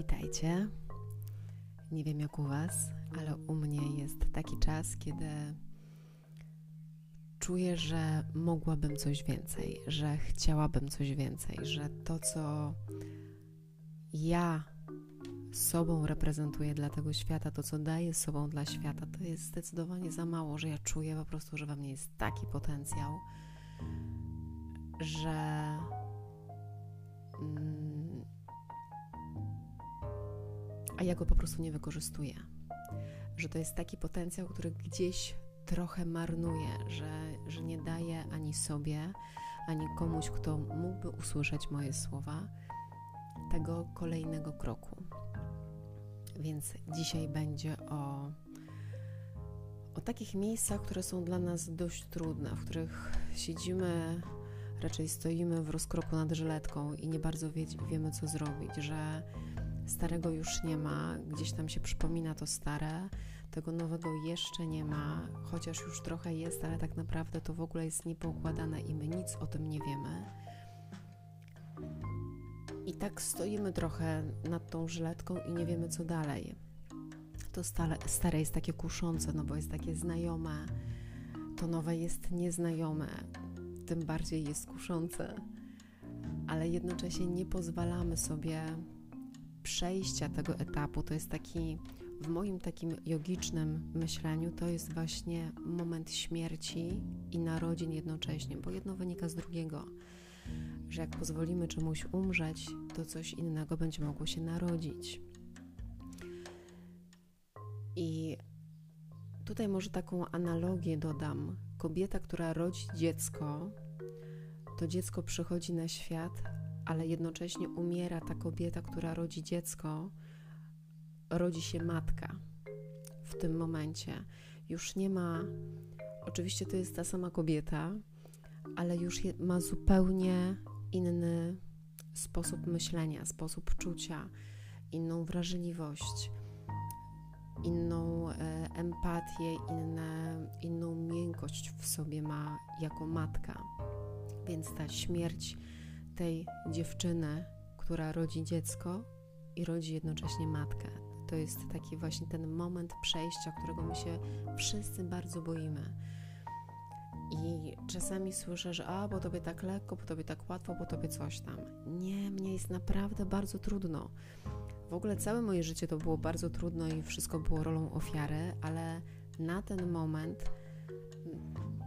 Witajcie. Nie wiem jak u Was, ale u mnie jest taki czas, kiedy czuję, że mogłabym coś więcej, że chciałabym coś więcej, że to, co ja sobą reprezentuję dla tego świata, to, co daję sobą dla świata, to jest zdecydowanie za mało, że ja czuję po prostu, że we mnie jest taki potencjał, że. Mm, a ja go po prostu nie wykorzystuję. Że to jest taki potencjał, który gdzieś trochę marnuję, że, że nie daję ani sobie, ani komuś, kto mógłby usłyszeć moje słowa, tego kolejnego kroku. Więc dzisiaj będzie o, o takich miejscach, które są dla nas dość trudne, w których siedzimy, raczej stoimy w rozkroku nad żyletką i nie bardzo wie, wiemy, co zrobić, że starego już nie ma, gdzieś tam się przypomina to stare, tego nowego jeszcze nie ma, chociaż już trochę jest, ale tak naprawdę to w ogóle jest niepoukładane i my nic o tym nie wiemy. I tak stoimy trochę nad tą żyletką i nie wiemy, co dalej. To stare, stare jest takie kuszące, no bo jest takie znajome, to nowe jest nieznajome, tym bardziej jest kuszące, ale jednocześnie nie pozwalamy sobie przejścia tego etapu. To jest taki, w moim takim jogicznym myśleniu, to jest właśnie moment śmierci i narodzin jednocześnie, bo jedno wynika z drugiego. Że jak pozwolimy czemuś umrzeć, to coś innego będzie mogło się narodzić. I tutaj może taką analogię dodam. Kobieta, która rodzi dziecko, to dziecko przychodzi na świat, ale jednocześnie umiera ta kobieta, która rodzi dziecko, rodzi się matka w tym momencie. Już nie ma, oczywiście to jest ta sama kobieta, ale już ma zupełnie inny sposób myślenia, sposób czucia, inną wrażliwość, inną e, empatię, inne, inną miękkość w sobie ma jako matka. Więc ta śmierć tej dziewczyny, która rodzi dziecko i rodzi jednocześnie matkę. To jest taki właśnie ten moment przejścia, którego my się wszyscy bardzo boimy. I czasami słyszę, że a, bo tobie tak lekko, bo tobie tak łatwo, bo tobie coś tam. Nie, mnie jest naprawdę bardzo trudno. W ogóle całe moje życie to było bardzo trudno i wszystko było rolą ofiary, ale na ten moment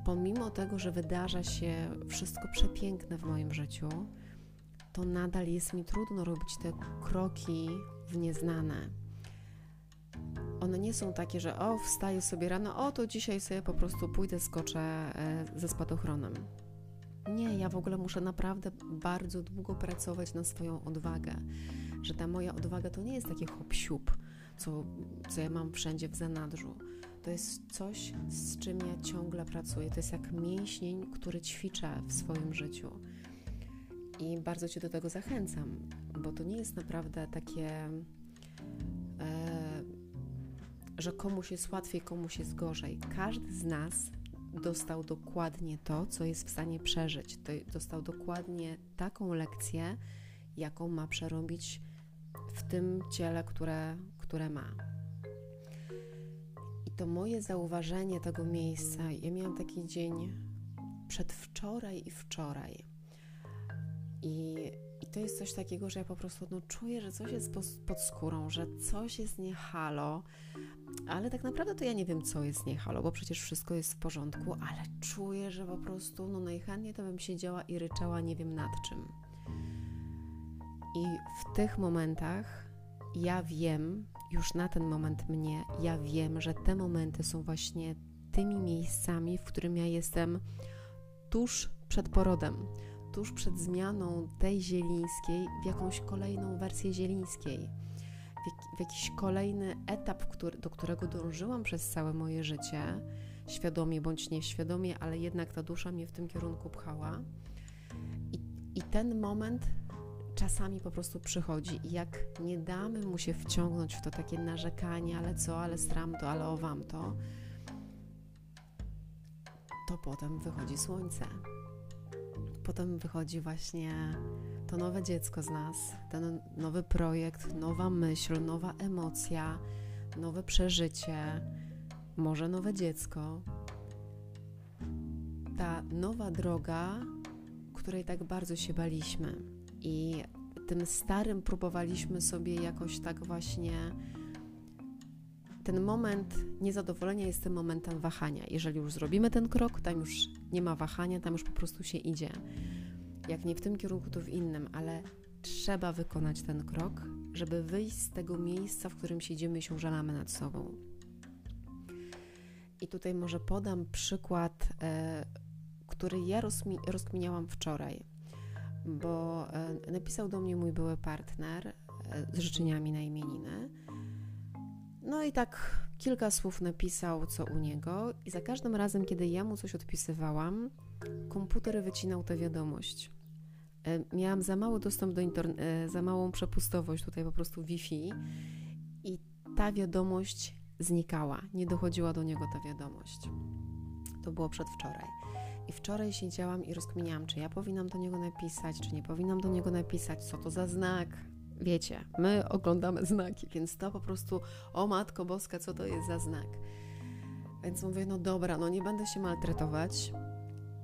pomimo tego, że wydarza się wszystko przepiękne w moim życiu, to nadal jest mi trudno robić te kroki w nieznane. One nie są takie, że o, wstaję sobie rano, o, to dzisiaj sobie po prostu pójdę, skoczę e, ze spadochronem. Nie, ja w ogóle muszę naprawdę bardzo długo pracować na swoją odwagę. Że ta moja odwaga to nie jest takie hop co, co ja mam wszędzie w zanadrzu to jest coś, z czym ja ciągle pracuję. To jest jak mięśnień, który ćwiczę w swoim życiu. I bardzo Cię do tego zachęcam, bo to nie jest naprawdę takie, e, że komuś jest łatwiej, komuś jest gorzej. Każdy z nas dostał dokładnie to, co jest w stanie przeżyć. Dostał dokładnie taką lekcję, jaką ma przerobić w tym ciele, które, które ma to moje zauważenie tego miejsca, ja miałam taki dzień przedwczoraj i wczoraj. I, I to jest coś takiego, że ja po prostu no, czuję, że coś jest pod, skórą, że coś jest nie halo, ale tak naprawdę to ja nie wiem, co jest nie halo, bo przecież wszystko jest w porządku, ale czuję, że po prostu no, najchętniej to bym siedziała i ryczała nie wiem nad czym. I w tych momentach ja wiem, już na ten moment mnie, ja wiem, że te momenty są właśnie tymi miejscami, w którym ja jestem tuż przed porodem, tuż przed zmianą tej zielińskiej w jakąś kolejną wersję zielińskiej, w, jakiś kolejny etap, który, do którego dążyłam przez całe moje życie, świadomie bądź nieświadomie, ale jednak ta dusza mnie w tym kierunku pchała. I, i ten moment czasami po prostu przychodzi i jak nie damy mu się wciągnąć w to takie narzekanie, ale co, ale stram to, ale o wam to, to potem wychodzi słońce. Potem wychodzi właśnie to nowe dziecko z nas, ten nowy projekt, nowa myśl, nowa emocja, nowe przeżycie, może nowe dziecko. Ta nowa droga, której tak bardzo się baliśmy i tym starym próbowaliśmy sobie jakoś tak właśnie. Ten moment niezadowolenia jest tym momentem wahania. Jeżeli już zrobimy ten krok, tam już nie ma wahania, tam już po prostu się idzie. Jak nie w tym kierunku, to w innym, ale trzeba wykonać ten krok, żeby wyjść z tego miejsca, w którym siedzimy i się żalamy nad sobą. I tutaj może podam przykład, e, który ja rozkminiałam wczoraj bo e, napisał do mnie mój były partner e, z życzeniami na imieniny. No i tak kilka słów napisał, co u niego, i za każdym razem, kiedy ja mu coś odpisywałam, komputer wycinał tę wiadomość. E, miałam za mały dostęp do internetu, za małą przepustowość tutaj po prostu Wi-Fi i ta wiadomość znikała, nie dochodziła do niego ta wiadomość. To było przedwczoraj. I wczoraj siedziałam i rozkminiałam, czy ja powinnam do niego napisać, czy nie powinnam do niego napisać, co to za znak. Wiecie, my oglądamy znaki, więc to po prostu, o Matko Boska, co to jest za znak. Więc mówię, no dobra, no nie będę się maltretować,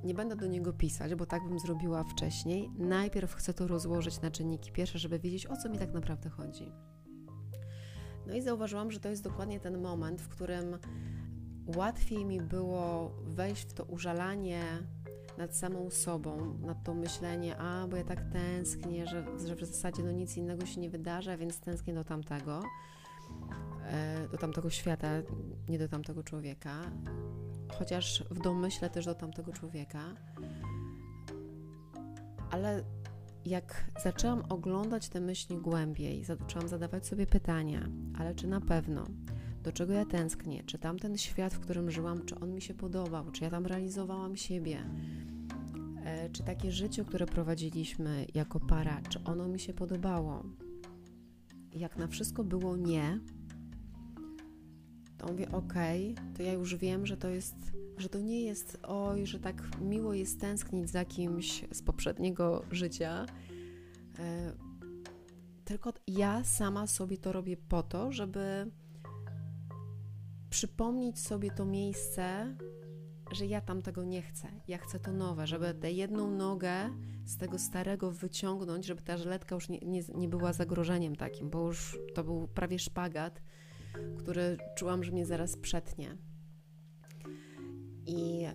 nie będę do niego pisać, bo tak bym zrobiła wcześniej. Najpierw chcę to rozłożyć na czynniki pierwsze, żeby wiedzieć, o co mi tak naprawdę chodzi. No i zauważyłam, że to jest dokładnie ten moment, w którym łatwiej mi było wejść w to użalanie nad samą sobą, nad to myślenie, a bo ja tak tęsknię, że, że w zasadzie no nic innego się nie wydarza, więc tęsknię do tamtego, e, do tamtego świata, nie do tamtego człowieka, chociaż w domyśle też do tamtego człowieka. Ale jak zaczęłam oglądać te myśli głębiej, zaczęłam zadawać sobie pytania, ale czy na pewno do czego ja tęsknię, czy tamten świat, w którym żyłam, czy on mi się podobał, czy ja tam realizowałam siebie, e, czy takie życie, które prowadziliśmy jako para, czy ono mi się podobało. Jak na wszystko było nie, to mówię, okay, to ja już wiem, że to jest, że to nie jest, oj, że tak miło jest tęsknić za kimś z poprzedniego życia, e, tylko ja sama sobie to robię po to, żeby przypomnieć sobie to miejsce, że ja tam tego nie chcę. Ja chcę to nowe, żeby tę jedną nogę z tego starego wyciągnąć, żeby ta żyletka już nie, nie, nie była zagrożeniem takim, bo już to był prawie szpagat, który czułam, że mnie zaraz przetnie. I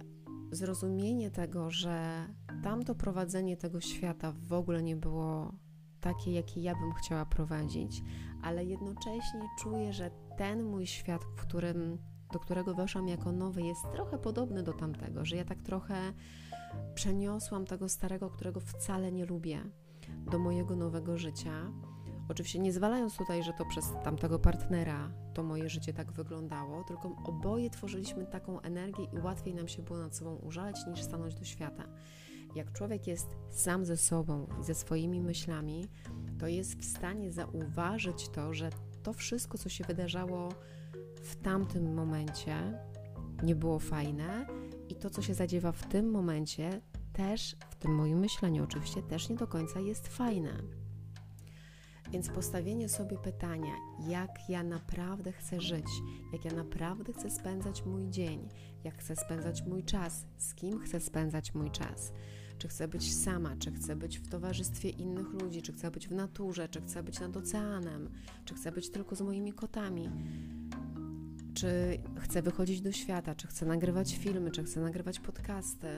zrozumienie tego, że tamto prowadzenie tego świata w ogóle nie było takie, jakie ja bym chciała prowadzić, ale jednocześnie czuję, że ten mój świat, w którym, do którego weszłam jako nowy, jest trochę podobny do tamtego, że ja tak trochę przeniosłam tego starego, którego wcale nie lubię, do mojego nowego życia. Oczywiście nie zwalając tutaj, że to przez tamtego partnera to moje życie tak wyglądało, tylko oboje tworzyliśmy taką energię i łatwiej nam się było nad sobą użalać niż stanąć do świata. Jak człowiek jest sam ze sobą i ze swoimi myślami, to jest w stanie zauważyć to, że to wszystko, co się wydarzało w tamtym momencie, nie było fajne i to, co się zadziewa w tym momencie, też w tym moim myśleniu, oczywiście, też nie do końca jest fajne. Więc postawienie sobie pytania, jak ja naprawdę chcę żyć, jak ja naprawdę chcę spędzać mój dzień, jak chcę spędzać mój czas, z kim chcę spędzać mój czas czy chcę być sama, czy chcę być w towarzystwie innych ludzi, czy chcę być w naturze, czy chcę być nad oceanem, czy chcę być tylko z moimi kotami, czy chcę wychodzić do świata, czy chcę nagrywać filmy, czy chcę nagrywać podcasty.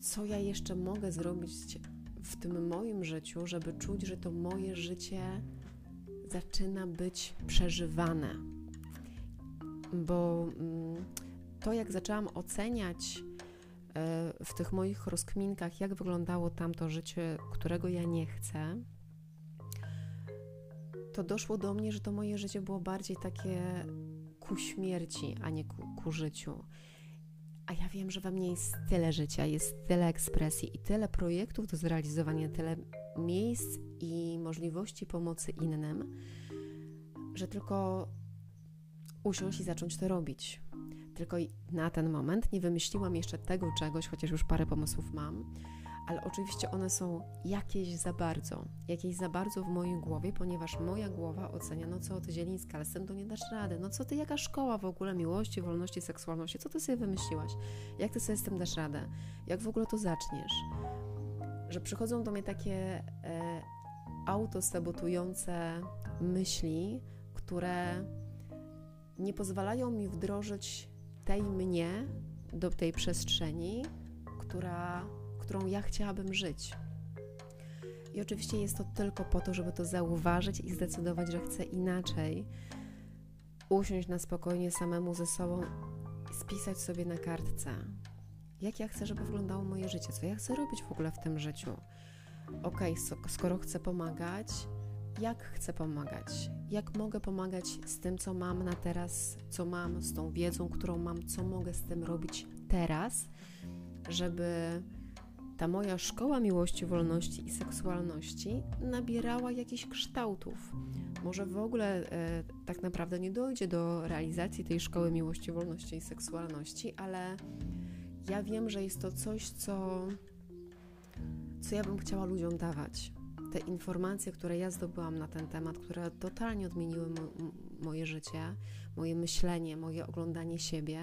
Co ja jeszcze mogę zrobić w tym moim życiu, żeby czuć, że to moje życie zaczyna być przeżywane? Bo mm, to, jak zaczęłam oceniać w tych moich rozkminkach, jak wyglądało tamto życie, którego ja nie chcę, to doszło do mnie, że to moje życie było bardziej takie ku śmierci, a nie ku, ku życiu. A ja wiem, że we mnie jest tyle życia, jest tyle ekspresji i tyle projektów do zrealizowania, tyle miejsc i możliwości pomocy innym, że tylko usiąść i zacząć to robić. Tylko na ten moment nie wymyśliłam jeszcze tego czegoś, chociaż już parę pomysłów mam, ale oczywiście one są jakieś za bardzo, jakieś za bardzo w mojej głowie, ponieważ moja głowa ocenia, no co ty Zielińska, ale z tym to nie dasz rady, no co ty, jaka szkoła w ogóle miłości, wolności, seksualności, co ty sobie wymyśliłaś, jak ty sobie z tym dasz radę, jak w ogóle to zaczniesz, że przychodzą do mnie takie e, autosabotujące myśli, które nie pozwalają mi wdrożyć tej mnie do tej przestrzeni, która którą ja chciałabym żyć. I oczywiście jest to tylko po to, żeby to zauważyć i zdecydować, że chcę inaczej. Usiąść na spokojnie samemu ze sobą spisać sobie na kartce, jak ja chcę, żeby wyglądało moje życie, co ja chcę robić w ogóle w tym życiu. Ok, skoro chcę pomagać, jak chcę pomagać? Jak mogę pomagać z tym, co mam na teraz, co mam, z tą wiedzą, którą mam, co mogę z tym robić teraz, żeby ta moja szkoła miłości, wolności i seksualności nabierała jakichś kształtów. Może w ogóle e, tak naprawdę nie dojdzie do realizacji tej szkoły miłości, wolności i seksualności, ale ja wiem, że jest to coś, co, co ja bym chciała ludziom dawać. Te informacje, które ja zdobyłam na ten temat, które totalnie odmieniły mo moje życie, moje myślenie, moje oglądanie siebie.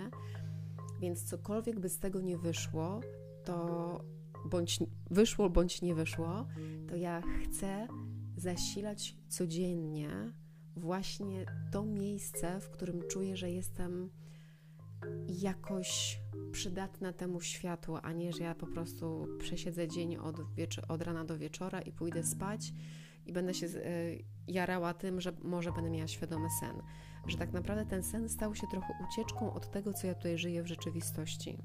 Więc cokolwiek by z tego nie wyszło, to bądź wyszło, bądź nie wyszło, to ja chcę zasilać codziennie właśnie to miejsce, w którym czuję, że jestem jakoś przydatna temu światu, a nie, że ja po prostu przesiedzę dzień od, od rana do wieczora i pójdę spać i będę się y, jarała tym, że może będę miała świadomy sen. Że tak naprawdę ten sen stał się trochę ucieczką od tego, co ja tutaj żyję w rzeczywistości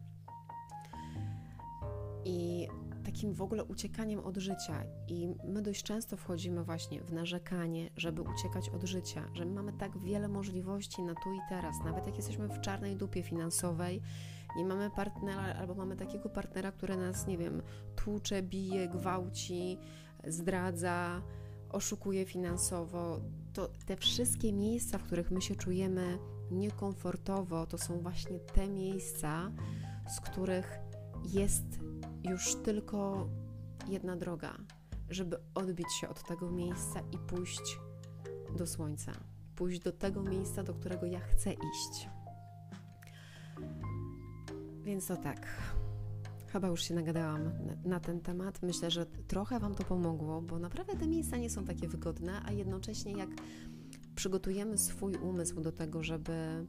i takim w ogóle uciekaniem od życia. I my dość często wchodzimy właśnie w narzekanie, żeby uciekać od życia, że my mamy tak wiele możliwości na tu i teraz, nawet jak jesteśmy w czarnej dupie finansowej, nie mamy partnera albo mamy takiego partnera, który nas, nie wiem, tłucze, bije, gwałci, zdradza, oszukuje finansowo, to te wszystkie miejsca, w których my się czujemy niekomfortowo, to są właśnie te miejsca, z których jest już tylko jedna droga, żeby odbić się od tego miejsca i pójść do słońca, pójść do tego miejsca, do którego ja chcę iść. Więc to tak. Chyba już się nagadałam na, ten temat. Myślę, że trochę Wam to pomogło, bo naprawdę te miejsca nie są takie wygodne, a jednocześnie jak przygotujemy swój umysł do tego, żeby,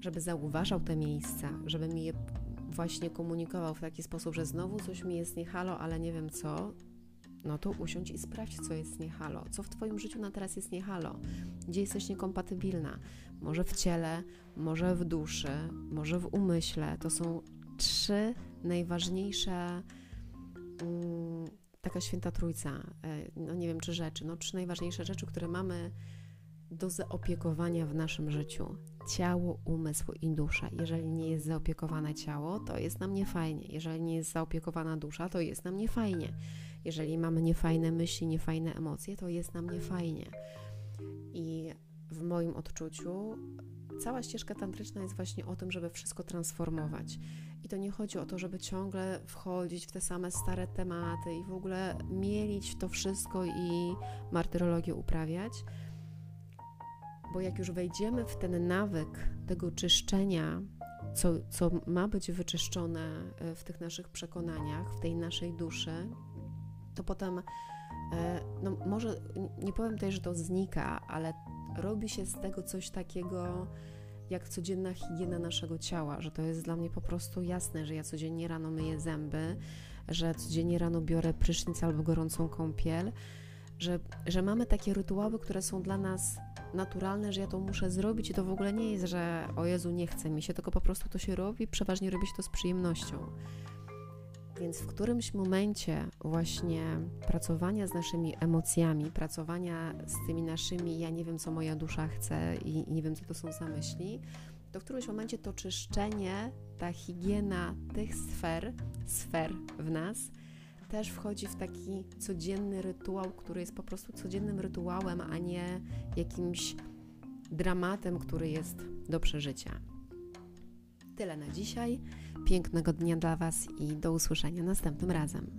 żeby zauważał te miejsca, żeby mi je właśnie komunikował w taki sposób, że znowu coś mi jest nie halo, ale nie wiem co, no to usiądź i sprawdź, co jest nie halo. Co w Twoim życiu na teraz jest nie halo? Gdzie jesteś niekompatybilna? Może w ciele, może w duszy, może w umyśle. To są trzy najważniejsze, um, taka święta trójca, e, no nie wiem czy rzeczy, no trzy najważniejsze rzeczy, które mamy do zaopiekowania w naszym życiu ciało, umysł i dusza. Jeżeli nie jest zaopiekowane ciało, to jest nam niefajnie. Jeżeli nie jest zaopiekowana dusza, to jest nam niefajnie. Jeżeli mamy niefajne myśli, niefajne emocje, to jest nam niefajnie. I w moim odczuciu cała ścieżka tantryczna jest właśnie o tym, żeby wszystko transformować. I to nie chodzi o to, żeby ciągle wchodzić w te same stare tematy i w ogóle mielić to wszystko i martyrologię uprawiać, bo jak już wejdziemy w ten nawyk tego czyszczenia, co, co ma być wyczyszczone e, w tych naszych przekonaniach, w tej naszej duszy, to potem, e, no może nie powiem tutaj, że to znika, ale robi się z tego coś takiego jak codzienna higiena naszego ciała, że to jest dla mnie po prostu jasne, że ja codziennie rano myję zęby, że codziennie rano biorę prysznic albo gorącą kąpiel, że, że mamy takie rytuały, które są dla nas naturalne, że ja to muszę zrobić i to w ogóle nie jest, że o Jezu, nie chce mi się, tylko po prostu to się robi, przeważnie robi się to z przyjemnością. Więc w którymś momencie właśnie pracowania z naszymi emocjami, pracowania z tymi naszymi, ja nie wiem, co moja dusza chce i, i nie wiem, co to są za myśli, to w którymś momencie to czyszczenie, ta higiena tych sfer, sfer w nas, też wchodzi w taki codzienny rytuał, który jest po prostu codziennym rytuałem, a nie jakimś dramatem, który jest do przeżycia. Tyle na dzisiaj. Pięknego dnia dla Was i do usłyszenia następnym razem.